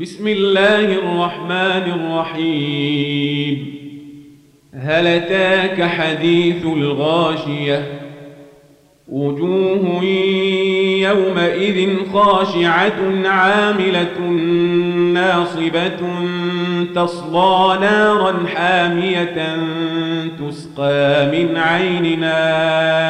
بسم الله الرحمن الرحيم. هل أتاك حديث الغاشية؟ وجوه يومئذ خاشعة عاملة ناصبة تصلى نارا حامية تسقى من عين نانيه